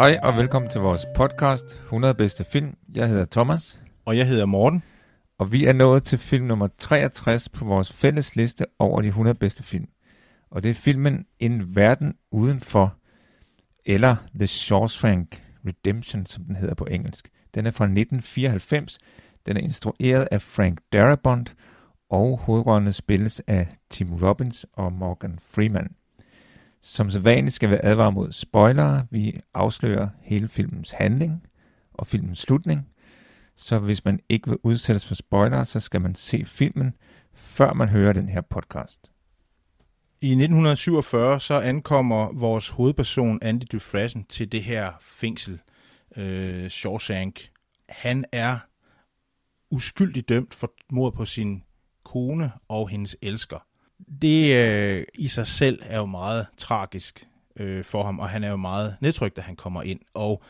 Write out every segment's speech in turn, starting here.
Hej og velkommen til vores podcast 100 bedste film. Jeg hedder Thomas, Og jeg hedder Morten. og vi er nået til film nummer 63 på vores fælles liste over de 100 bedste film. Og det er filmen En verden udenfor, eller The Shawshank Redemption, som den hedder på engelsk. Den er fra 1994. Den er instrueret af Frank Darabont, og hovedrollerne spilles af Tim Robbins og Morgan Freeman. Som sædvanligt skal vi advare mod spoilere. Vi afslører hele filmens handling og filmens slutning. Så hvis man ikke vil udsættes for spoilere, så skal man se filmen, før man hører den her podcast. I 1947 så ankommer vores hovedperson Andy Dufresne til det her fængsel, øh, Shawshank. Han er uskyldigt dømt for mord på sin kone og hendes elsker. Det øh, i sig selv er jo meget tragisk øh, for ham, og han er jo meget nedtrykt, da han kommer ind. Og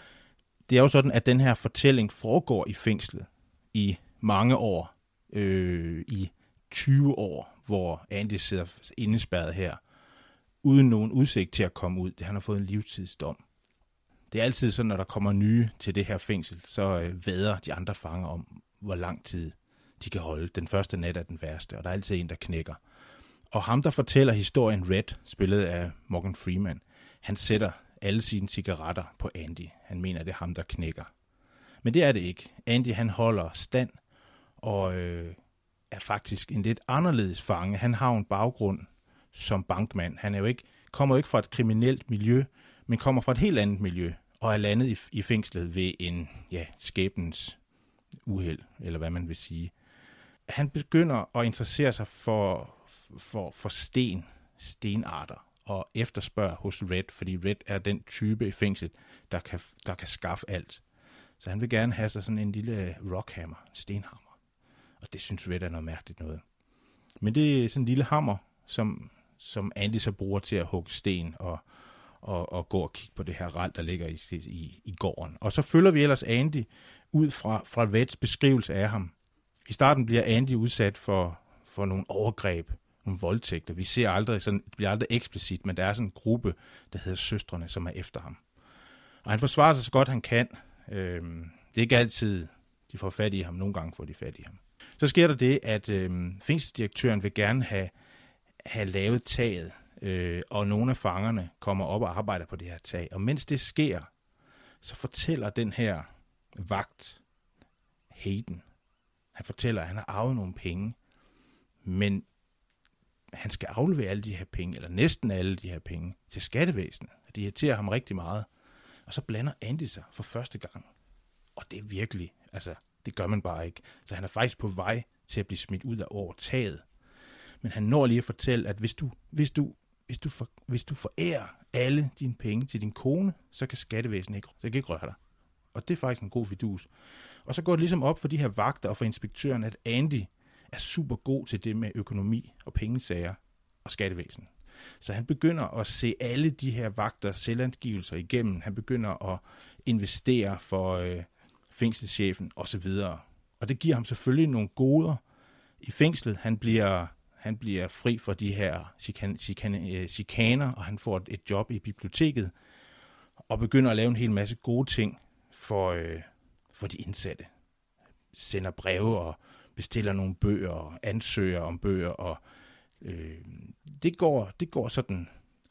det er jo sådan, at den her fortælling foregår i fængslet i mange år, øh, i 20 år, hvor Andy sidder indespærret her, uden nogen udsigt til at komme ud. Han har fået en livstidsdom. Det er altid sådan, når der kommer nye til det her fængsel, så øh, væder de andre fanger om, hvor lang tid de kan holde. Den første nat er den værste, og der er altid en, der knækker. Og ham, der fortæller historien Red, spillet af Morgan Freeman, han sætter alle sine cigaretter på Andy. Han mener, det er ham, der knækker. Men det er det ikke. Andy, han holder stand, og øh, er faktisk en lidt anderledes fange. Han har en baggrund som bankmand. Han er jo ikke, kommer jo ikke fra et kriminelt miljø, men kommer fra et helt andet miljø, og er landet i, i fængslet ved en ja, skæbens uheld, eller hvad man vil sige. Han begynder at interessere sig for, for, for sten, stenarter, og efterspørger hos Red, fordi Red er den type i fængslet, der kan, der kan skaffe alt. Så han vil gerne have sig sådan en lille rockhammer, stenhammer. Og det synes Red er noget mærkeligt noget. Men det er sådan en lille hammer, som, som Andy så bruger til at hugge sten og, og, og gå og kigge på det her rald, der ligger i, i, i gården. Og så følger vi ellers Andy ud fra, fra Reds beskrivelse af ham. I starten bliver Andy udsat for, for nogle overgreb, nogle voldtægter. Vi ser aldrig sådan, det bliver aldrig eksplicit, men der er sådan en gruppe, der hedder Søstrene, som er efter ham. Og han forsvarer sig så godt han kan. Øhm, det er ikke altid, de får fat i ham. Nogle gange får de fat i ham. Så sker der det, at øhm, fængselsdirektøren vil gerne have, have lavet taget, øh, og nogle af fangerne kommer op og arbejder på det her tag. Og mens det sker, så fortæller den her vagt, Hayden, han fortæller, at han har arvet nogle penge, men han skal aflevere alle de her penge, eller næsten alle de her penge, til skattevæsenet. Det irriterer ham rigtig meget. Og så blander Andy sig for første gang. Og det er virkelig, altså, det gør man bare ikke. Så han er faktisk på vej til at blive smidt ud af over taget. Men han når lige at fortælle, at hvis du, hvis du, hvis du, for, hvis du forærer alle dine penge til din kone, så kan skattevæsenet ikke, så kan ikke røre dig. Og det er faktisk en god fidus. Og så går det ligesom op for de her vagter og for inspektøren, at Andy er super god til det med økonomi og pengesager og skattevæsen. Så han begynder at se alle de her vagter selvangivelser igennem. Han begynder at investere for øh, fængselschefen osv. Og det giver ham selvfølgelig nogle goder i fængslet. Han bliver, han bliver fri fra de her chikan, chikan, øh, chikaner, og han får et, et job i biblioteket og begynder at lave en hel masse gode ting for, øh, for de indsatte. Sender breve og bestiller nogle bøger og ansøger om bøger, og øh, det, går, det går sådan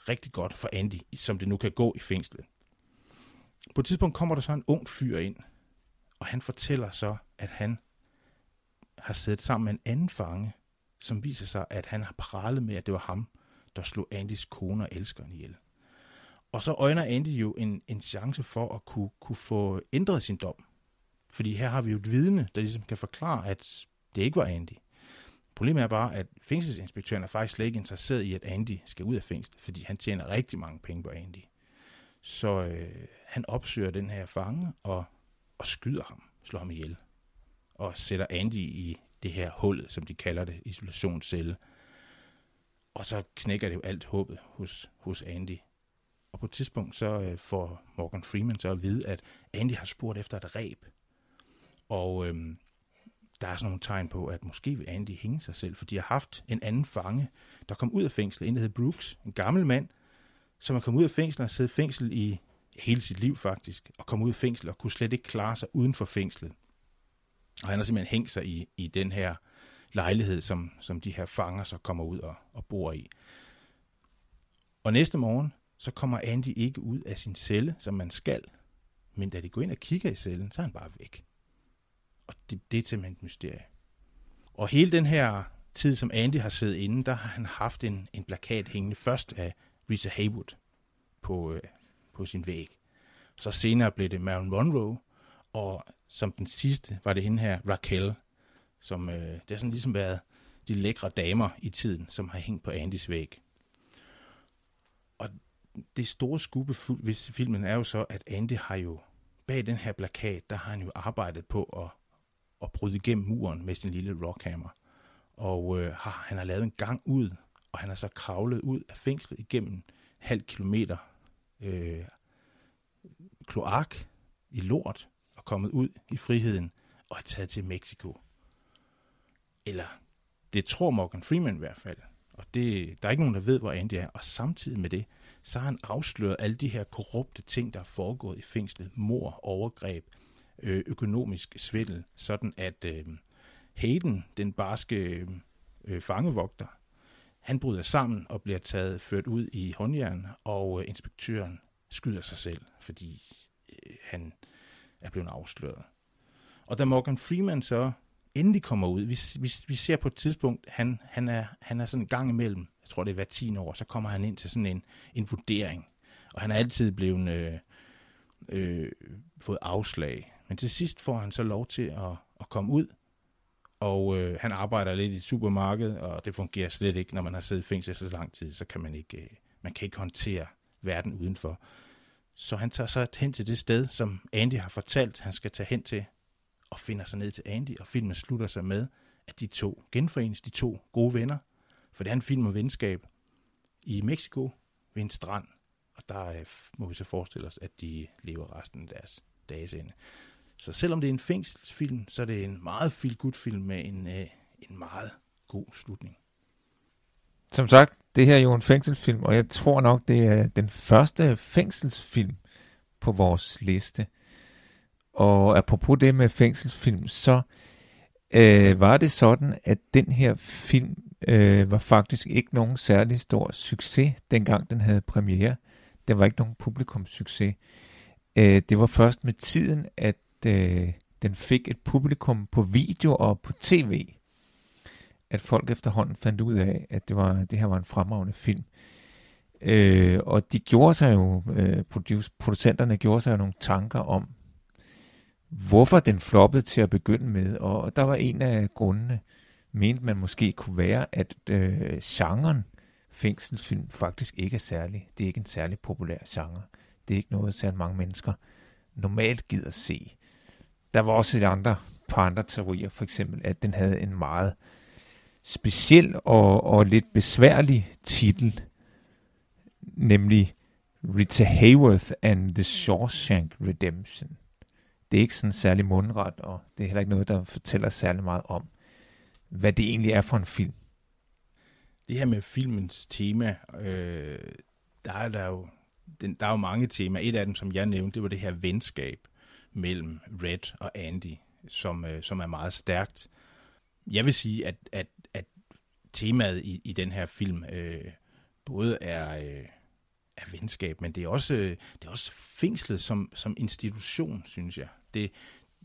rigtig godt for Andy, som det nu kan gå i fængslet. På et tidspunkt kommer der så en ung fyr ind, og han fortæller så, at han har siddet sammen med en anden fange, som viser sig, at han har pralet med, at det var ham, der slog Andys kone og elskeren ihjel. Og så øjner Andy jo en, en chance for at kunne, kunne få ændret sin dom. Fordi her har vi jo et vidne, der ligesom kan forklare, at det ikke var Andy. Problemet er bare, at fængselsinspektøren er faktisk slet ikke interesseret i, at Andy skal ud af fængsel, fordi han tjener rigtig mange penge på Andy. Så øh, han opsøger den her fange og, og skyder ham, slår ham ihjel, og sætter Andy i det her hul, som de kalder det, isolationscelle. Og så knækker det jo alt håbet hos, hos Andy. Og på et tidspunkt så øh, får Morgan Freeman så at vide, at Andy har spurgt efter et ræb. Og øh, der er sådan nogle tegn på, at måske vil Andy hænge sig selv, for de har haft en anden fange, der kom ud af fængslet, en der hed Brooks, en gammel mand, som er kommet ud af fængslet og siddet fængsel i hele sit liv faktisk, og kom ud af fængsel og kunne slet ikke klare sig uden for fængslet. Og han har simpelthen hængt sig i, i den her lejlighed, som, som de her fanger så kommer ud og, og bor i. Og næste morgen, så kommer Andy ikke ud af sin celle, som man skal. Men da de går ind og kigger i cellen, så er han bare væk. Og det, det er simpelthen et mysterie. Og hele den her tid, som Andy har siddet inde, der har han haft en, en plakat hængende først af Rita Haywood på, øh, på sin væg. Så senere blev det Marilyn Monroe, og som den sidste var det hende her, Raquel, som øh, det har sådan ligesom været de lækre damer i tiden, som har hængt på Andys væg. Og det store skubbe ved filmen er jo så, at Andy har jo bag den her plakat, der har han jo arbejdet på at, at bryde igennem muren med sin lille rockhammer. Og øh, han har lavet en gang ud, og han har så kravlet ud af fængslet igennem en halv kilometer øh, kloak i lort, og kommet ud i friheden og er taget til Mexico. Eller det tror Morgan Freeman i hvert fald. Og det, der er ikke nogen, der ved, hvor Andy er. Og samtidig med det, så har han afsløret alle de her korrupte ting, der er foregået i fængslet. Mor, overgreb, øh, økonomisk svindel. Sådan at øh, Hayden, den barske øh, fangevogter, han bryder sammen og bliver taget ført ud i håndjern, og øh, inspektøren skyder sig selv, fordi øh, han er blevet afsløret. Og da Morgan Freeman så endelig kommer ud, vi, vi, vi ser på et tidspunkt, han, han, er, han er sådan en gang imellem, jeg tror det er hver 10 år, så kommer han ind til sådan en, en vurdering. Og han er altid blevet øh, øh, fået afslag. Men til sidst får han så lov til at, at komme ud, og øh, han arbejder lidt i et supermarked, og det fungerer slet ikke, når man har siddet i fængsel så lang tid, så kan man ikke, øh, man kan ikke håndtere verden udenfor. Så han tager så hen til det sted, som Andy har fortalt, han skal tage hen til, og finder sig ned til Andy, og filmen slutter sig med, at de to genforenes, de to gode venner, for det er en film om venskab i Mexico ved en strand, og der øh, må vi så forestille os, at de lever resten af deres dages ende. Så selvom det er en fængselsfilm, så er det en meget feel good film med en, øh, en meget god slutning. Som sagt, det her er jo en fængselsfilm, og jeg tror nok, det er den første fængselsfilm på vores liste. Og apropos det med fængselsfilm, så øh, var det sådan, at den her film øh, var faktisk ikke nogen særlig stor succes, dengang den havde premiere. Det var ikke nogen publikumssucces. Øh, det var først med tiden, at øh, den fik et publikum på video og på tv at folk efterhånden fandt ud af, at det, var, det her var en fremragende film. Øh, og de gjorde sig jo, øh, producenterne gjorde sig jo nogle tanker om, hvorfor den floppede til at begynde med. Og der var en af grundene, mente man måske kunne være, at øh, genren fængselsfilm faktisk ikke er særlig. Det er ikke en særlig populær genre. Det er ikke noget, særlig mange mennesker normalt gider se. Der var også et andre, par andre teorier, for eksempel, at den havde en meget speciel og, og lidt besværlig titel, nemlig Rita Hayworth and the Shawshank Redemption. Det er ikke sådan særlig mundret, og det er heller ikke noget, der fortæller særlig meget om, hvad det egentlig er for en film. Det her med filmens tema, øh, der er der jo den, der er jo mange temaer. Et af dem, som jeg nævnte, det var det her venskab mellem Red og Andy, som, øh, som er meget stærkt. Jeg vil sige, at, at at temaet i, i den her film øh, både er, øh, er venskab, men det er også, øh, det er også fængslet som, som institution, synes jeg. Det,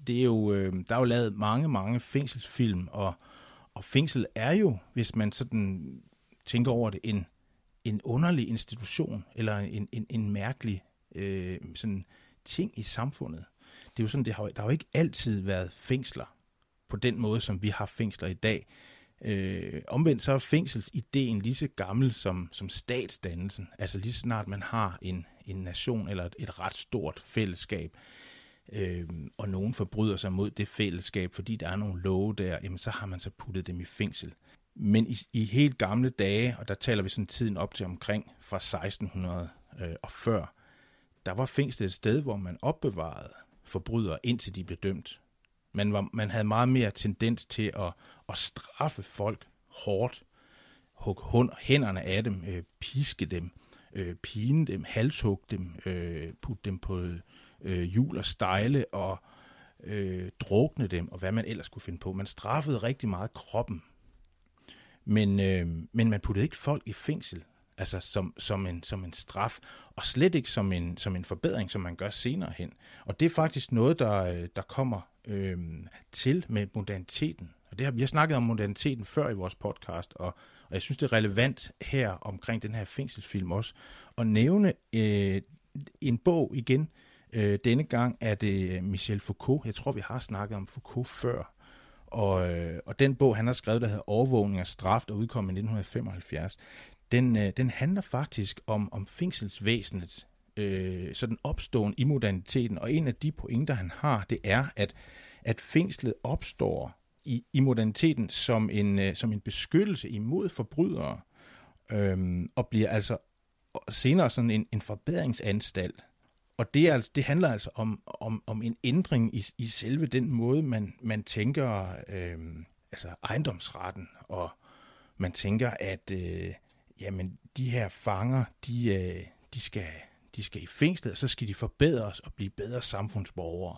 det er jo, øh, der er jo lavet mange, mange fængselsfilm, og, og fængsel er jo, hvis man sådan tænker over det, en, en underlig institution, eller en, en, en mærkelig øh, sådan ting i samfundet. Det er jo sådan, det har, der har jo ikke altid været fængsler på den måde, som vi har fængsler i dag. Øh, omvendt så er fængselsideen lige så gammel som, som statsdannelsen. Altså lige snart man har en, en nation eller et, et ret stort fællesskab, øh, og nogen forbryder sig mod det fællesskab, fordi der er nogle love der, jamen så har man så puttet dem i fængsel. Men i, i helt gamle dage, og der taler vi sådan tiden op til omkring fra 1600 øh, og før, der var fængslet et sted, hvor man opbevarede forbrydere, indtil de blev dømt. Man, var, man havde meget mere tendens til at, at straffe folk hårdt, hugge hænderne af dem, øh, piske dem, øh, pine dem, halshugge dem, øh, putte dem på øh, hjul og stejle og øh, drukne dem, og hvad man ellers kunne finde på. Man straffede rigtig meget kroppen, men, øh, men man puttede ikke folk i fængsel, altså som, som, en, som en straf, og slet ikke som en, som en forbedring, som man gør senere hen. Og det er faktisk noget, der, øh, der kommer øh, til med moderniteten. Og det har, vi har snakket om moderniteten før i vores podcast, og, og jeg synes, det er relevant her omkring den her fængselsfilm også, at nævne øh, en bog igen. Øh, denne gang er det øh, Michel Foucault. Jeg tror, vi har snakket om Foucault før. Og, øh, og den bog, han har skrevet, der hedder Overvågning og straf, der udkom i 1975, den, øh, den handler faktisk om, om fængselsvæsenet, øh, sådan opståen i moderniteten. Og en af de pointer, han har, det er, at, at fængslet opstår i, i moderniteten som en, øh, som en beskyttelse imod forbrydere, øh, og bliver altså senere sådan en, en forbedringsanstalt. Og det, er altså, det handler altså om, om, om en ændring i, i selve den måde, man, man tænker øh, altså ejendomsretten, og man tænker, at øh, jamen, de her fanger, de, øh, de, skal, de skal i fængslet, og så skal de forbedres og blive bedre samfundsborgere.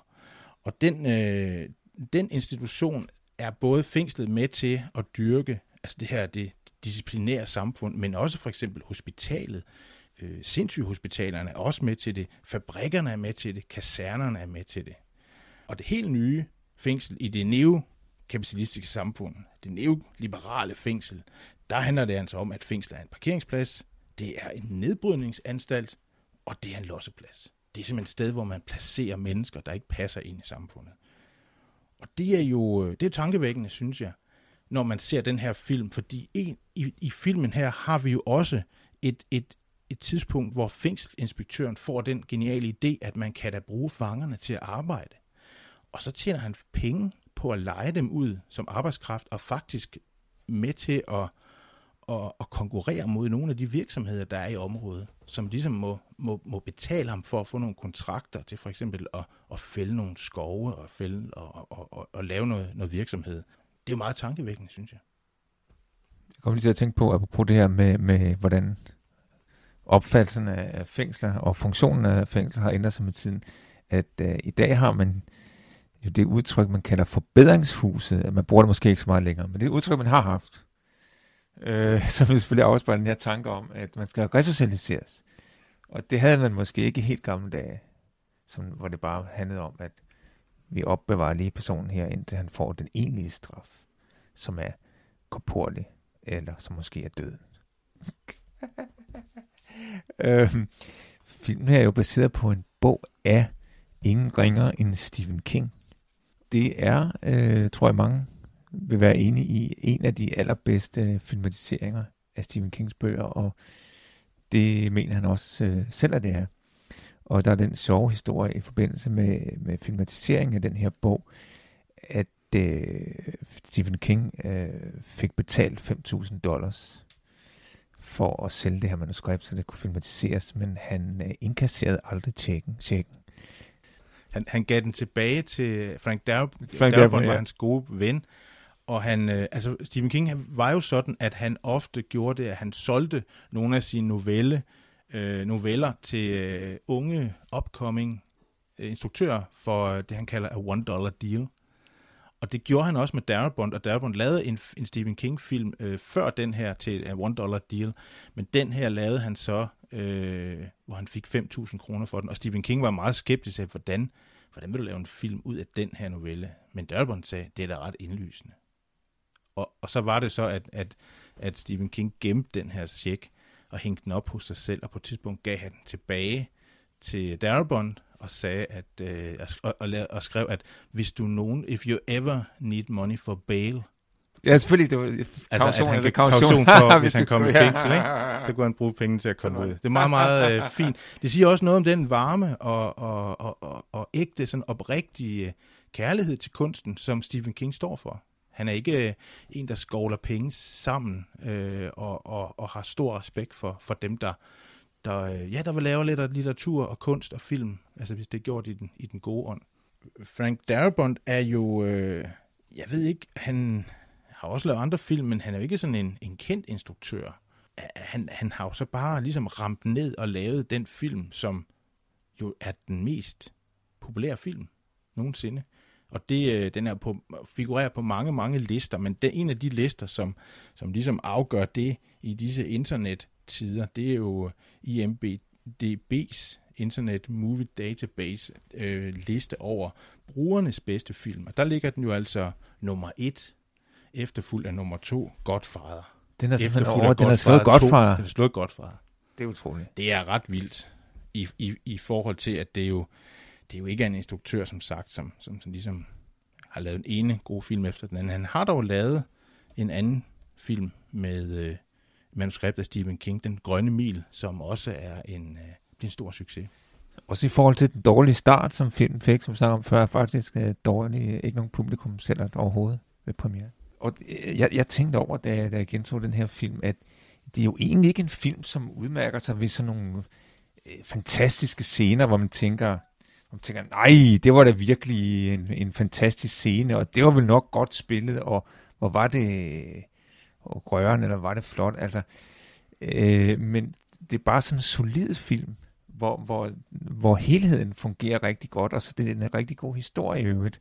Og den, øh, den institution er både fængslet med til at dyrke, altså det her det disciplinære samfund, men også for eksempel hospitalet, øh, sindssygehospitalerne er også med til det, fabrikkerne er med til det, kasernerne er med til det. Og det helt nye fængsel i det neokapitalistiske samfund, det neoliberale fængsel, der handler det altså om, at fængslet er en parkeringsplads, det er en nedbrydningsanstalt, og det er en losseplads. Det er simpelthen et sted, hvor man placerer mennesker, der ikke passer ind i samfundet. Og det er jo øh, det er tankevækkende, synes jeg, når man ser den her film, fordi en, i, i filmen her har vi jo også et, et, et tidspunkt, hvor fængselinspektøren får den geniale idé, at man kan da bruge fangerne til at arbejde. Og så tjener han penge på at lege dem ud som arbejdskraft, og faktisk med til at at, at konkurrere mod nogle af de virksomheder, der er i området, som ligesom må, må, må betale ham for at få nogle kontrakter til for eksempel at, at fælde nogle skove og, fælde, og, og, og, og lave noget, noget virksomhed. Det er jo meget tankevækkende, synes jeg. Jeg kommer lige til at tænke på, apropos det her med, med hvordan opfattelsen af fængsler og funktionen af fængsler har ændret sig med tiden, at øh, i dag har man jo det udtryk, man kalder forbedringshuset, man bruger det måske ikke så meget længere, men det er et udtryk, man har haft øh, som selvfølgelig afspejler den her tanke om, at man skal resocialiseres. Og det havde man måske ikke i helt gamle dage, som, hvor det bare handlede om, at vi opbevarer lige personen her, indtil han får den egentlige straf, som er korporlig, eller som måske er døden. øhm, filmen her er jo baseret på en bog af ingen ringer end Stephen King. Det er, øh, tror jeg mange vil være enig i en af de allerbedste filmatiseringer af Stephen Kings bøger, og det mener han også øh, selv, at det er. Og der er den sjove historie i forbindelse med, med filmatiseringen af den her bog, at øh, Stephen King øh, fik betalt 5.000 dollars for at sælge det her manuskript, så det kunne filmatiseres, men han øh, indkasserede aldrig tjekken. tjekken. Han, han gav den tilbage til Frank Darabont, Frank Darabont var ja. hans gode ven, og han, øh, altså Stephen King han var jo sådan, at han ofte gjorde det, at han solgte nogle af sine novelle, øh, noveller til øh, unge, upcoming øh, instruktører for øh, det, han kalder a one dollar deal. Og det gjorde han også med Darabont, og Darabont lavede en, en Stephen King-film øh, før den her til a one dollar deal, men den her lavede han så, øh, hvor han fik 5.000 kroner for den, og Stephen King var meget skeptisk af, hvordan, hvordan vil du lave en film ud af den her novelle? Men Darabont sagde, det er da ret indlysende. Og, og så var det så, at, at, at Stephen King gemte den her check og hængte den op hos sig selv, og på et tidspunkt gav han den tilbage til Darabont og sagde at øh, og, og, og skrev at hvis du nogen if you ever need money for bail Ja, selvfølgelig. Det var Altså, kaution, at han kan kaution. kaution for, hvis han kommer i fængsel, ikke? så kunne han bruge penge til at komme ud. Det er meget, meget øh, fint. Det siger også noget om den varme og, og, og, og, og ægte, sådan oprigtige kærlighed til kunsten, som Stephen King står for. Han er ikke øh, en, der skovler penge sammen øh, og, og, og har stor respekt for, for dem, der, der, øh, ja, der vil lave lidt af litteratur og kunst og film, altså hvis det er gjort i den, i den gode ånd. Frank Darabont er jo, øh, jeg ved ikke, han har også lavet andre film, men han er jo ikke sådan en, en kendt instruktør. Han, han har jo så bare ligesom ramt ned og lavet den film, som jo er den mest populære film nogensinde. Og det, øh, den er på, figurerer på mange, mange lister, men det er en af de lister, som, som ligesom afgør det i disse internettider, det er jo IMDb's Internet Movie Database øh, liste over brugernes bedste film. Og der ligger den jo altså nummer et, efterfulgt af nummer to, Godfather. Den er simpelthen over, den er slået godt 2. fra. Den er slået godt fra. Det er utroligt. Det er ret vildt i, i, i forhold til, at det jo, det jo ikke er en instruktør, som sagt, som, som, som ligesom har lavet en ene god film efter den anden. Han har dog lavet en anden film med øh, manuskript af Stephen King, Den Grønne Mil, som også er en, øh, en stor succes. Også i forhold til den dårlige start, som filmen fik, som vi snakkede om før, er faktisk øh, dårlig, øh, ikke nogen publikum selv overhovedet ved premiere. Og øh, jeg, jeg tænkte over, da jeg, da jeg gentog den her film, at det er jo egentlig ikke en film, som udmærker sig ved sådan nogle øh, fantastiske scener, hvor man tænker, og tænker, nej, det var da virkelig en, en fantastisk scene, og det var vel nok godt spillet, og hvor var det og rørende, eller var det flot, altså, øh, men det er bare sådan en solid film, hvor, hvor, hvor helheden fungerer rigtig godt, og så det er en rigtig god historie i øvrigt.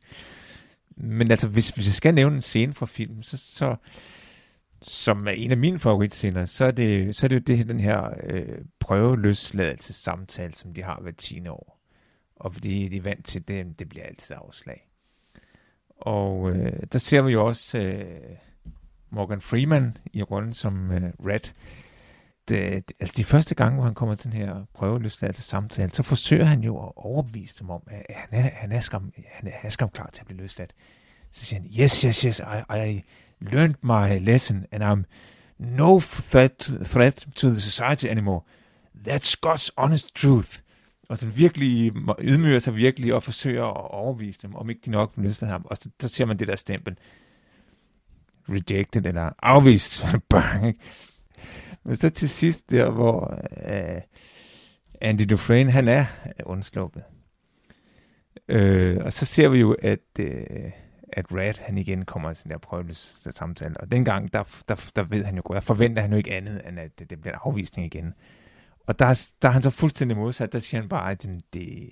Men altså, hvis, hvis jeg skal nævne en scene fra filmen, så, så som er en af mine favoritscener, så er det, så er det jo det, den her øh, prøveløsladelse samtale, som de har hver 10 år. Og fordi de er vant til det, det bliver altid afslag. Og øh, der ser vi jo også øh, Morgan Freeman i rollen som øh, Red. Det, altså de første gange, hvor han kommer til den her prøveløsladelse samtale, så forsøger han jo at overbevise dem om, at han er, han er, skam, han er, han er skam klar til at blive løsladt. Så siger han, yes, yes, yes, I, I learned my lesson, and I'm no threat, threat to the society anymore. That's God's honest truth. Og så virkelig ydmyger sig virkelig og forsøger at overbevise dem, om ikke de nok vil løslade ham. Og så, så ser man det der stempel. Rejected eller afvist. Bang, ikke? Men så til sidst der, hvor øh, Andy Dufresne, han er undsluppet. Øh, og så ser vi jo, at, øh, at Rat, han igen kommer til den der prøveløs samtale. Og dengang, der, der, der ved han jo godt, der forventer han jo ikke andet, end at det, det bliver en afvisning igen. Og der, er- der er han så fuldstændig modsat. Der siger han bare, at det,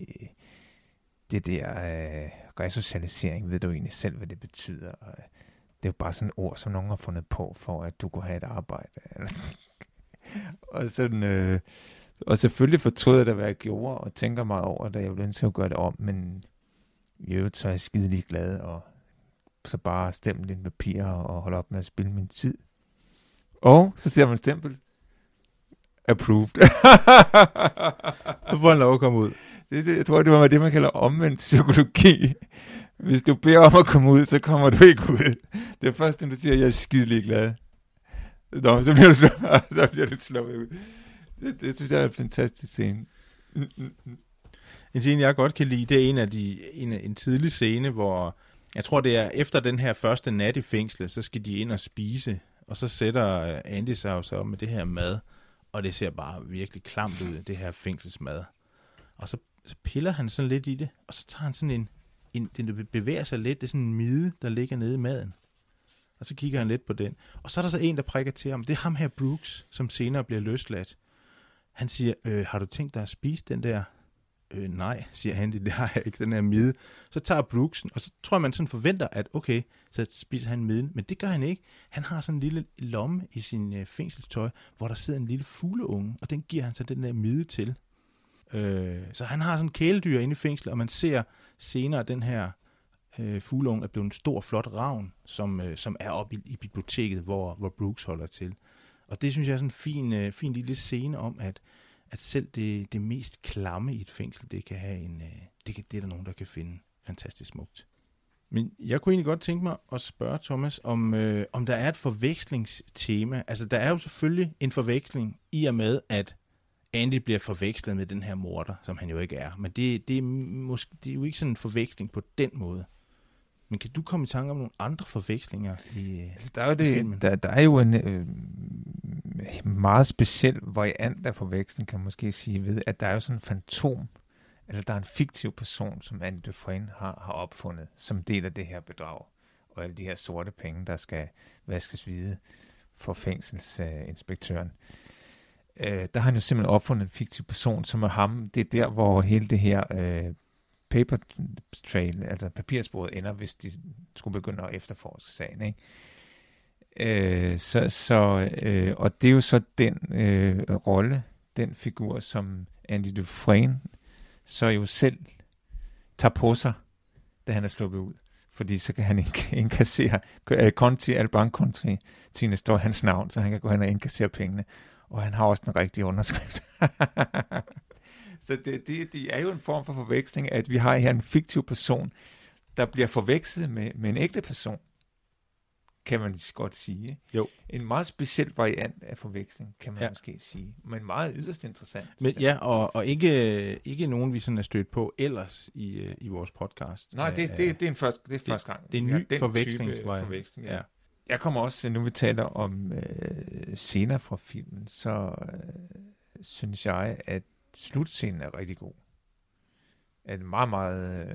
det, der øh, resocialisering, ved du egentlig selv, hvad det betyder. Og øh, det er jo bare sådan et ord, som nogen har fundet på, for at du kunne have et arbejde. og sådan... Øh, og selvfølgelig fortrød jeg da, hvad jeg gjorde, og tænker meget over, det. jeg ville ønske at gøre det om, men i øvrigt så er jeg skidelig glad, og så bare stemme lidt papir og holde op med at spille min tid. Og så ser man stempel. Approved. Så får han lov at komme ud. det, det, jeg tror, det var det, man kalder omvendt psykologi. Hvis du beder om at komme ud, så kommer du ikke ud. Det er først, når du siger, at jeg er skidelig glad. Nå, så bliver du, slå, så bliver du slået ud. Det, det synes jeg er en fantastisk scene. En scene, jeg godt kan lide, det er en af de, en, en tidlig scene, hvor jeg tror, det er efter den her første nat i fængslet, så skal de ind og spise, og så sætter Andy sig jo så med det her mad, og det ser bare virkelig klamt ud, det her fængselsmad. Og så, så piller han sådan lidt i det, og så tager han sådan en, en den bevæger sig lidt, det er sådan en mide, der ligger nede i maden. Og så kigger han lidt på den. Og så er der så en, der prikker til ham. Det er ham her, Brooks, som senere bliver løsladt. Han siger, øh, har du tænkt dig at spise den der? Øh, nej, siger han, det har jeg ikke, den her mide. Så tager Brooksen, og så tror man sådan forventer, at okay, så spiser han miden. Men det gør han ikke. Han har sådan en lille lomme i sin øh, fængselstøj, hvor der sidder en lille fugleunge, og den giver han så den der mide til. Øh, så han har sådan en kæledyr inde i fængslet, og man ser senere den her øh, fugleunge er blevet en stor, flot ravn, som, øh, som er oppe i, i biblioteket, hvor, hvor Brooks holder til. Og det synes jeg er sådan en fin, øh, fin lille scene om, at, at selv det, det mest klamme i et fængsel, det kan have en, øh, det, kan, det er der nogen, der kan finde fantastisk smukt. Men jeg kunne egentlig godt tænke mig at spørge Thomas, om, øh, om der er et forvekslingstema. Altså, der er jo selvfølgelig en forveksling i og med, at Andy bliver forvekslet med den her morder, som han jo ikke er. Men det, det, er, måske, det er jo ikke sådan en forveksling på den måde. Men kan du komme i tanke om nogle andre forvekslinger i, altså, der, er jo det, der, der er jo en øh, meget speciel variant af forveksling, kan man måske sige, ved at der er jo sådan en fantom, altså der er en fiktiv person, som Andy Dufresne har, har opfundet, som deler det her bedrag, og alle de her sorte penge, der skal vaskes hvide for fængselsinspektøren. Øh, øh, der har han jo simpelthen opfundet en fiktiv person, som er ham. Det er der, hvor hele det her øh, paper trail, altså papirsporet, ender, hvis de skulle begynde at efterforske sagen. Ikke? Øh, så, så, øh, og det er jo så den øh, rolle, den figur, som Andy Dufresne så jo selv tager på sig, da han er sluppet ud. Fordi så kan han indkassere, øh, Conti, Alban Conti, Tine står hans navn, så han kan gå hen og indkassere pengene. Og han har også den rigtige underskrift. så det, det, det er jo en form for forveksling, at vi har her en fiktiv person, der bliver forvekslet med, med en ægte person kan man godt sige. Jo. En meget speciel variant af forveksling, kan man ja. måske sige. Men meget yderst interessant. Men, ja, og, og ikke, ikke nogen, vi sådan er stødt på ellers i, øh, i vores podcast. Nej, det, det, det er en første, det er første gang. Det er en ny forvekslingsvariant. Forveksling, ja. ja. Jeg kommer også, nu vi taler om øh, scener fra filmen, så øh, synes jeg, at slutscenen er rigtig god. At meget, meget, øh,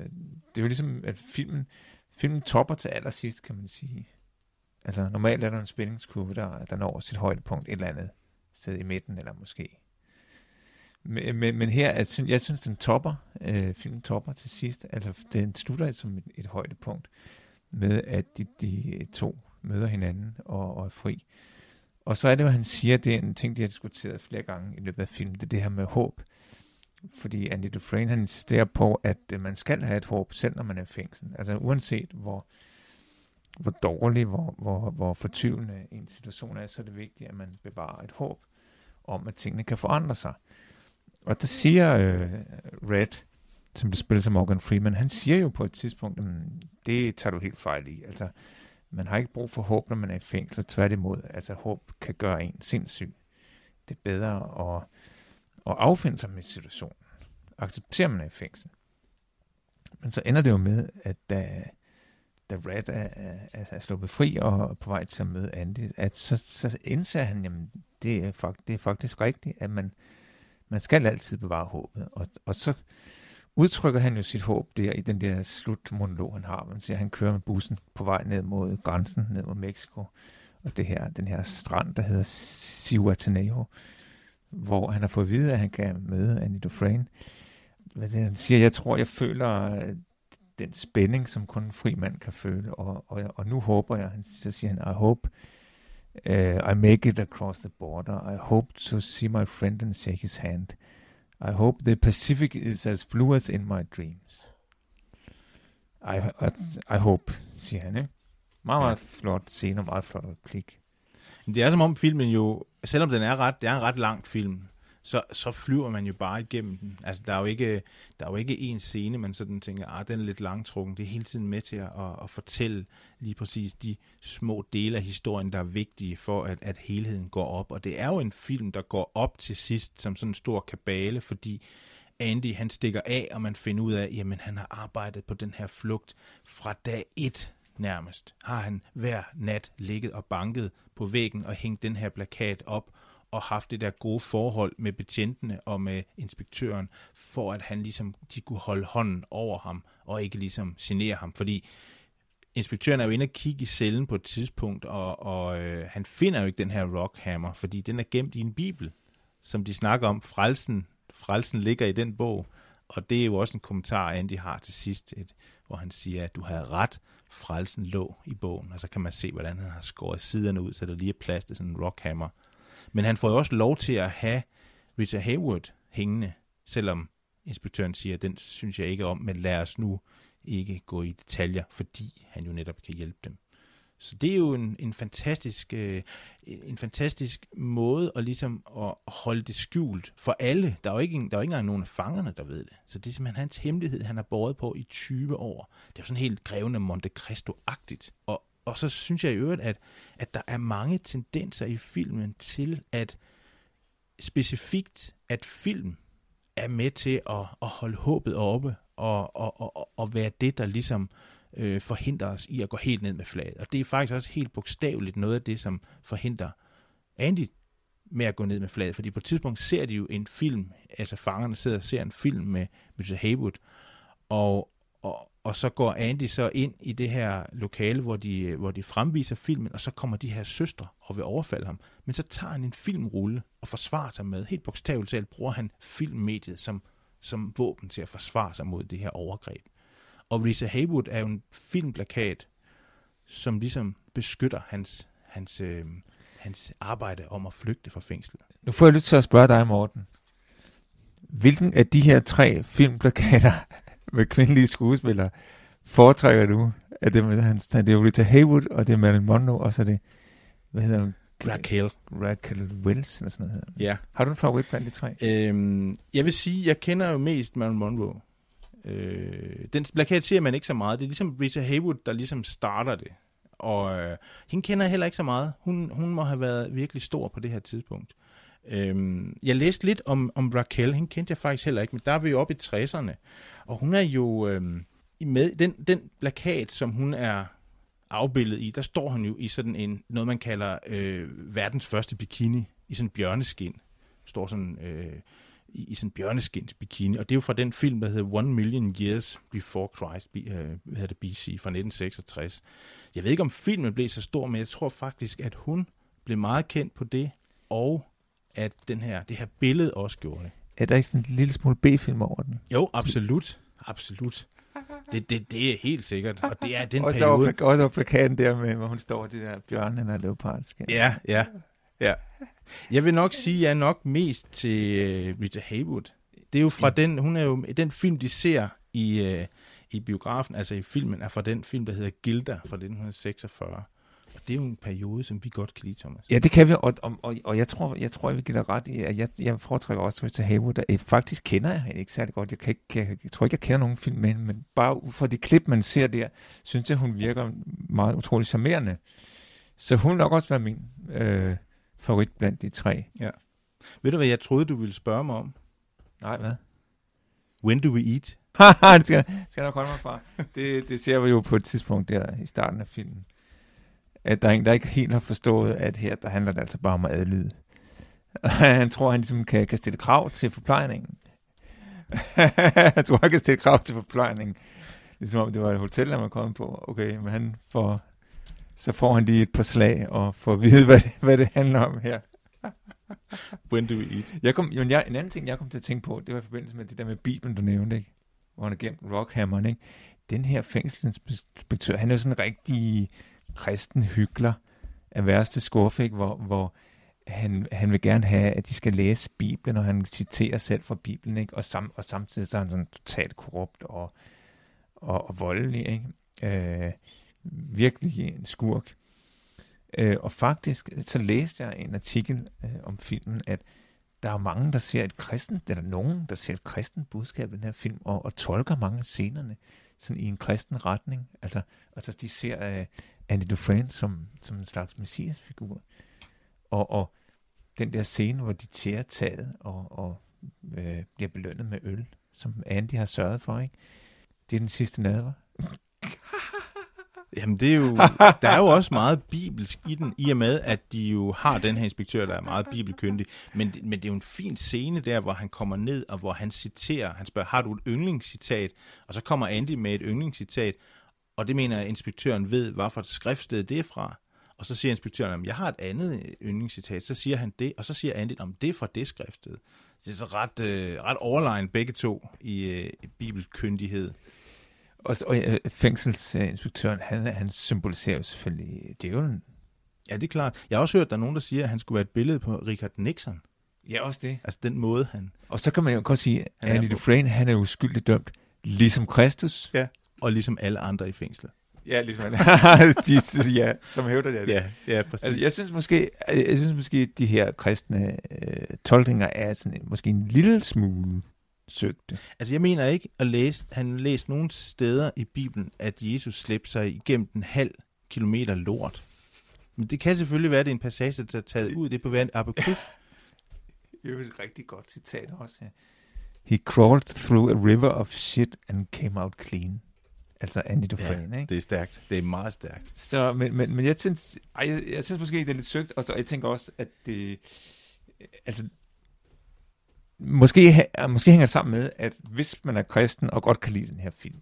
det er jo ligesom, at filmen, filmen topper til allersidst, kan man sige. Altså normalt er der en spændingskurve, der, der når sit højdepunkt et eller andet sted i midten, eller måske. Men, men, men her, jeg synes, jeg synes den topper, øh, filmen topper til sidst. Altså den slutter altså som et, et højdepunkt med, at de, de to møder hinanden og, og er fri. Og så er det, hvad han siger, det er en ting, de har diskuteret flere gange i løbet af filmen, det er det her med håb. Fordi Andy Dufresne, han insisterer på, at øh, man skal have et håb, selv når man er i fængsel. Altså uanset hvor, hvor dårlig, hvor, hvor, hvor fortvivlende en situation er, så er det vigtigt, at man bevarer et håb om, at tingene kan forandre sig. Og der siger øh, Red, som det spiller som Morgan Freeman, han siger jo på et tidspunkt, det tager du helt fejl i. Altså, man har ikke brug for håb, når man er i fængsel. Tværtimod, altså håb kan gøre en sindssyg. Det er bedre at, at affinde sig med situationen. Acceptere, man er i fængsel. Men så ender det jo med, at da, da Red er, er, er sluppet fri og på vej til at møde Andy, at så, så indser han, jamen, det er, fakt, det er faktisk rigtigt, at man, man skal altid bevare håbet. Og, og så udtrykker han jo sit håb der i den der slutmonolog, han har. Man siger, at han kører med bussen på vej ned mod grænsen, ned mod Mexico. Og det her, den her strand, der hedder Cihuatanejo, hvor han har fået at vide, at han kan møde Annie Dufresne. Hvad det, han siger, jeg tror, jeg føler øh, den spænding, som kun en fri mand kan føle. Og, og, og nu håber jeg, så siger han, I hope uh, I make it across the border. I hope to see my friend and shake his hand. I hope the Pacific is as blue as in my dreams. I, I, I hope, siger han. Ikke? Meget, meget flot scene og meget flot replik. Det er som om filmen jo, selvom den er ret, det er en ret lang film, så, så flyver man jo bare igennem den. Altså, der er jo ikke, der er jo ikke en scene, man sådan tænker, ah, den er lidt langtrukken. Det er hele tiden med til at, at fortælle lige præcis de små dele af historien, der er vigtige for, at, at helheden går op. Og det er jo en film, der går op til sidst som sådan en stor kabale, fordi Andy, han stikker af, og man finder ud af, jamen han har arbejdet på den her flugt fra dag et nærmest. Har han hver nat ligget og banket på væggen og hængt den her plakat op, og haft det der gode forhold med betjentene og med inspektøren, for at han ligesom, de kunne holde hånden over ham, og ikke ligesom genere ham, fordi inspektøren er jo inde og kigge i cellen på et tidspunkt, og, og øh, han finder jo ikke den her rockhammer, fordi den er gemt i en bibel, som de snakker om. Frelsen, frelsen ligger i den bog, og det er jo også en kommentar, Andy har til sidst, et, hvor han siger, at du havde ret, frelsen lå i bogen, og så kan man se, hvordan han har skåret siderne ud, så der lige er plads til sådan en rockhammer. Men han får jo også lov til at have Richard Hayward hængende, selvom inspektøren siger, at den synes jeg ikke om, men lad os nu ikke gå i detaljer, fordi han jo netop kan hjælpe dem. Så det er jo en, en fantastisk øh, en fantastisk måde at ligesom at holde det skjult for alle. Der er jo ikke, der er jo ikke engang nogen af fangerne, der ved det. Så det er simpelthen hans hemmelighed, han har båret på i 20 år. Det er jo sådan helt grevende Monte Cristo-agtigt. Og, og så synes jeg i øvrigt, at, at der er mange tendenser i filmen til, at specifikt, at film er med til at, at holde håbet oppe og, og, og, og være det, der ligesom øh, forhindrer os i at gå helt ned med flaget. Og det er faktisk også helt bogstaveligt noget af det, som forhindrer Andy med at gå ned med flaget. Fordi på et tidspunkt ser de jo en film, altså fangerne sidder og ser en film med Mr. Haywood, og, og, og så går Andy så ind i det her lokale, hvor de, hvor de fremviser filmen, og så kommer de her søstre og vil overfalde ham. Men så tager han en filmrulle og forsvarer sig med. Helt bogstaveligt talt bruger han filmmediet som, som våben til at forsvare sig mod det her overgreb. Og Lisa Haywood er jo en filmplakat, som ligesom beskytter hans, hans, øh, hans arbejde om at flygte fra fængslet. Nu får jeg lyst til at spørge dig, Morten. Hvilken af de her tre filmplakater med kvindelige skuespillere foretrækker du? Er det, med hans, det er Rita Haywood, og det er Marilyn Monroe, og så er det, hvad hedder hun? Raquel. Raquel Wells, eller sådan noget. Ja. Har du en favorit blandt de tre? Øhm, jeg vil sige, jeg kender jo mest Marilyn Monroe. Øh, den plakat ser man ikke så meget. Det er ligesom Rita Haywood, der ligesom starter det. Og øh, hende kender jeg heller ikke så meget. Hun, hun må have været virkelig stor på det her tidspunkt. Øh, Øhm, jeg læste lidt om, om Raquel. Hende kendte jeg faktisk heller ikke, men der er vi jo oppe i 60'erne. Og hun er jo øhm, med den, den plakat, som hun er afbildet i, der står hun jo i sådan en, noget man kalder øh, verdens første bikini, i sådan en bjørneskin. Står sådan... Øh, i, i sådan bjørneskins bikini, og det er jo fra den film, der hedder One Million Years Before Christ, øh, hvad hedder det, BC, fra 1966. Jeg ved ikke, om filmen blev så stor, men jeg tror faktisk, at hun blev meget kendt på det, og at den her, det her billede også gjorde det. Er der ikke sådan en lille smule B-film over den? Jo, absolut. Absolut. Det, det, det er helt sikkert, og det er den også periode. Over, også over plakaten der med, hvor hun står det der bjørnen og leopardskæn. Ja, ja, ja. Jeg vil nok sige, at jeg er nok mest til uh, Rita Haywood. Det er jo fra den, hun er jo, den film, de ser i, uh, i biografen, altså i filmen, er fra den film, der hedder Gilda fra 1946. Og det er jo en periode, som vi godt kan lide, Thomas. Ja, det kan vi, og, og, og, og jeg, tror, jeg tror, jeg vil give dig ret i, at jeg, jeg foretrækker også Rita Haywood. Der, faktisk kender jeg hende ikke særlig godt. Jeg, kan ikke, jeg, jeg tror ikke, jeg kender nogen film med hende, men bare for de klip, man ser der, synes jeg, hun virker meget utrolig charmerende. Så hun vil nok også være min øh, favorit blandt de tre. Ja. Ved du, hvad jeg troede, du ville spørge mig om? Nej, hvad? When do we eat? det skal, skal jeg nok holde mig fra. Det, det ser vi jo på et tidspunkt der i starten af filmen. At der er en, der ikke helt har forstået, at her der handler det altså bare om at adlyde. han tror, han ligesom kan, kan stille krav til forplejningen. han tror, han kan stille krav til forplejningen. Ligesom om det var et hotel, der man kom på. Okay, men han får, så får han lige et par slag og får at vide, hvad det, hvad det handler om her. When do we eat? Jeg kom, jo, jeg, en anden ting, jeg kom til at tænke på, det var i forbindelse med det der med Bibelen, du nævnte, ikke? hvor han har gemt rockhammeren. Ikke? Den her fængselsinspektør, han er jo sådan en rigtig kristen hyggelig af værste skuffe, ikke? Hvor, hvor han, han vil gerne have, at de skal læse Bibelen, og han citerer selv fra Bibelen, ikke? Og, sam, og samtidig så er han sådan totalt korrupt og, og, og voldelig. Ikke? Øh, virkelig en skurk. Øh, og faktisk, så læste jeg en artikel øh, om filmen, at der er mange, der ser et kristen, eller nogen, der ser et kristen budskab i den her film, og, og tolker mange af scenerne sådan i en kristen retning. Altså, altså de ser øh, Andy Dufresne som, som en slags messiasfigur. Og, og den der scene, hvor de tærer taget og, og øh, bliver belønnet med øl, som Andy har sørget for, ikke? Det er den sidste nadver. Jamen, det er jo, der er jo også meget bibelsk i den, i og med, at de jo har den her inspektør, der er meget bibelkyndig. Men, men det er jo en fin scene der, hvor han kommer ned, og hvor han citerer. Han spørger, har du et yndlingscitat? Og så kommer Andy med et yndlingscitat, og det mener inspektøren ved, hvad for et skriftsted det er fra. Og så siger inspektøren, jeg har et andet yndlingscitat. Så siger han det, og så siger Andy, om det er fra det skriftsted. Det er så ret, øh, ret overlegn begge to i øh, bibelkyndighed. Og, og øh, fængselsinspektøren, han, han symboliserer jo selvfølgelig djævlen. Ja, det er klart. Jeg har også hørt, at der er nogen, der siger, at han skulle være et billede på Richard Nixon. Ja, også det. Altså den måde, han... Og så kan man jo godt sige, at Andy Dufresne, han er uskyldigt dømt, ligesom Kristus. Ja, og ligesom alle andre i fængslet. Ja, ligesom de, ja, som hævder det. Ja, ja, præcis. Altså, jeg synes måske, jeg synes måske, de her kristne øh, tolkninger er sådan, måske en lille smule søgte. Altså, jeg mener ikke at læse, han læst nogen steder i Bibelen, at Jesus slæbte sig igennem den halv kilometer lort. Men det kan selvfølgelig være, at det er en passage, der er taget ud. Det på være en apokryf. Det er jo et rigtig godt citat også. Ja. He crawled through a river of shit and came out clean. Altså Andy Dufresne, ja, ikke? det er stærkt. Det er meget stærkt. Så, men, men, men jeg synes, ej, jeg, jeg synes måske, det er lidt søgt, og så jeg tænker også, at det, altså, måske, måske hænger det sammen med, at hvis man er kristen og godt kan lide den her film,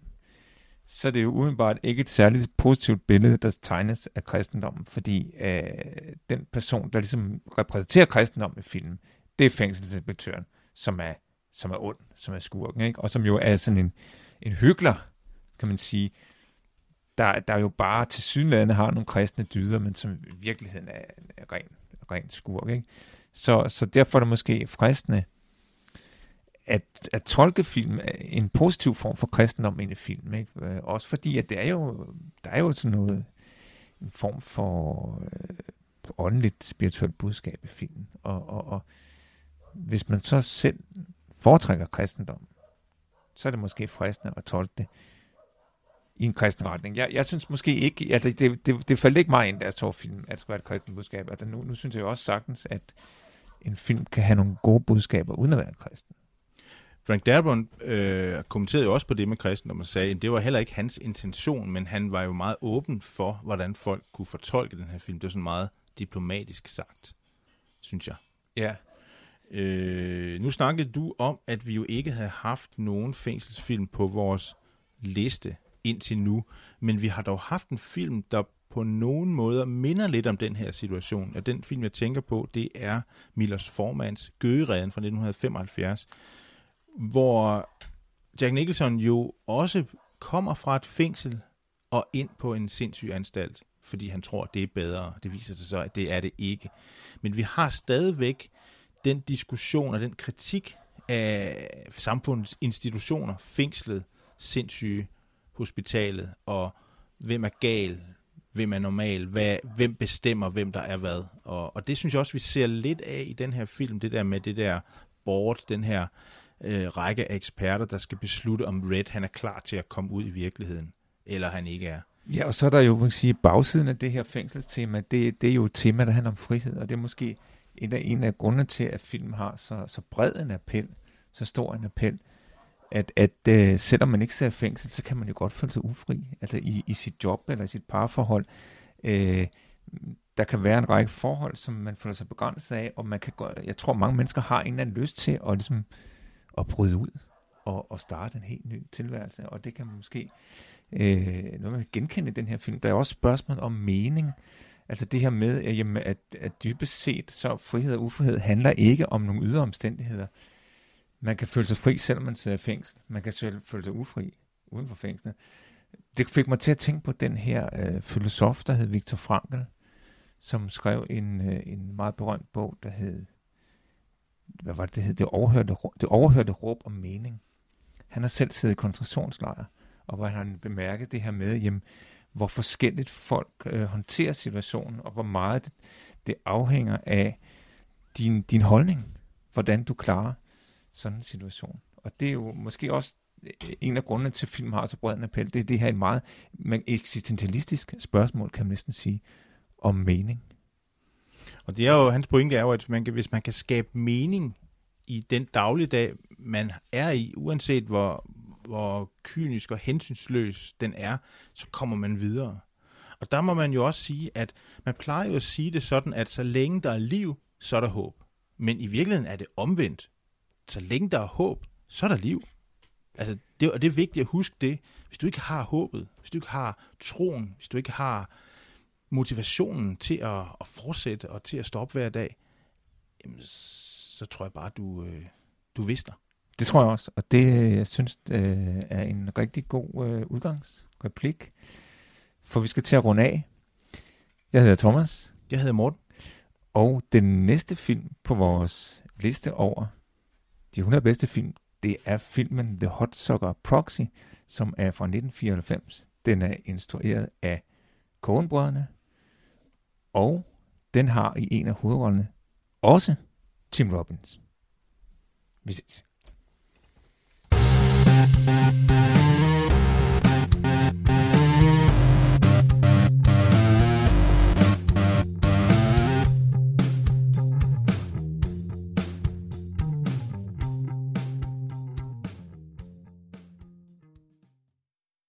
så er det jo udenbart ikke et særligt positivt billede, der tegnes af kristendommen, fordi øh, den person, der ligesom repræsenterer kristendommen i filmen, det er fængselsinspektøren, som er, som er ond, som er skurken, ikke? og som jo er sådan en, en hyggelig, kan man sige, der, der jo bare til synligheden har nogle kristne dyder, men som i virkeligheden er, er ren, ren skurk. Ikke? Så, så derfor er det måske fristende at, at tolke film en positiv form for kristendom ind i film. Ikke? Øh, også fordi, at det er jo, der er jo sådan noget, en form for øh, åndeligt, spirituelt budskab i filmen. Og, og, og hvis man så selv foretrækker kristendom, så er det måske fristende at tolke det i en kristen retning. Jeg, jeg synes måske ikke, altså det, det, det faldt ikke mig ind, da jeg så film, at det skulle være et kristen budskab. Altså nu, nu synes jeg jo også sagtens, at en film kan have nogle gode budskaber, uden at være kristen. Frank Darabont øh, kommenterede jo også på det med kristendom og sagde, at det var heller ikke hans intention, men han var jo meget åben for, hvordan folk kunne fortolke den her film. Det var sådan meget diplomatisk sagt, synes jeg. Ja. Øh, nu snakkede du om, at vi jo ikke havde haft nogen fængselsfilm på vores liste indtil nu, men vi har dog haft en film, der på nogen måder minder lidt om den her situation. Og den film, jeg tænker på, det er Millers Formans Gøgereden fra 1975, hvor Jack Nicholson jo også kommer fra et fængsel og ind på en sindssyg anstalt, fordi han tror, det er bedre. Det viser sig så, at det er det ikke. Men vi har stadigvæk den diskussion og den kritik af samfundets institutioner, fængslet, sindssyge, hospitalet, og hvem er gal, hvem er normal, hvad, hvem bestemmer, hvem der er hvad. Og, og det synes jeg også, vi ser lidt af i den her film, det der med det der board, den her øh, række af eksperter, der skal beslutte, om Red han er klar til at komme ud i virkeligheden, eller han ikke er. Ja, og så er der jo, man kan sige, bagsiden af det her fængselstema, det, det er jo et tema, der handler om frihed, og det er måske en af, en af grundene til, at filmen har så, så bred en appel, så stor en appel, at, at uh, selvom man ikke ser fængsel, så kan man jo godt føle sig ufri, altså i, i sit job eller i sit parforhold. Uh, der kan være en række forhold, som man føler sig begrænset af, og man kan gå, jeg tror, mange mennesker har en eller anden lyst til at, ligesom, at bryde ud og, og starte en helt ny tilværelse, og det kan man måske øh, noget man kan genkende i den her film. Der er også spørgsmål om mening, altså det her med, at, jamen, at, at dybest set, så frihed og ufrihed handler ikke om nogle ydre omstændigheder, man kan føle sig fri, selvom man sidder i fængsel. Man kan selv føle sig ufri uden for fængslet. Det fik mig til at tænke på den her øh, filosof, der hed Viktor Frankl, som skrev en, øh, en meget berømt bog, der hed, hvad var det, det hed? Det overhørte, det overhørte råb om mening. Han har selv siddet i koncentrationslejre, og hvor han har bemærket det her med, jamen, hvor forskelligt folk øh, håndterer situationen, og hvor meget det, det afhænger af din, din holdning, hvordan du klarer sådan en situation. Og det er jo måske også øh, en af grundene til, at film har så bred en appel. Det er det her et meget eksistentialistisk spørgsmål, kan man næsten sige, om mening. Og det er jo, hans pointe er jo, at man kan, hvis man kan skabe mening i den dagligdag, man er i, uanset hvor, hvor kynisk og hensynsløs den er, så kommer man videre. Og der må man jo også sige, at man plejer jo at sige det sådan, at så længe der er liv, så er der håb. Men i virkeligheden er det omvendt så længe der er håb, så er der liv. Altså, det, og det er vigtigt at huske det. Hvis du ikke har håbet, hvis du ikke har troen, hvis du ikke har motivationen til at, at fortsætte og til at stoppe hver dag, jamen, så tror jeg bare, du, øh, du vidster. Det tror jeg også, og det, jeg synes, øh, er en rigtig god øh, udgangsreplik, for vi skal til at runde af. Jeg hedder Thomas. Jeg hedder Morten. Og den næste film på vores liste over de 100 bedste film, det er filmen The Hot Soccer Proxy, som er fra 1994. den er instrueret af Kornbrødrene, og den har i en af hovedrollerne også Tim Robbins. Vi ses.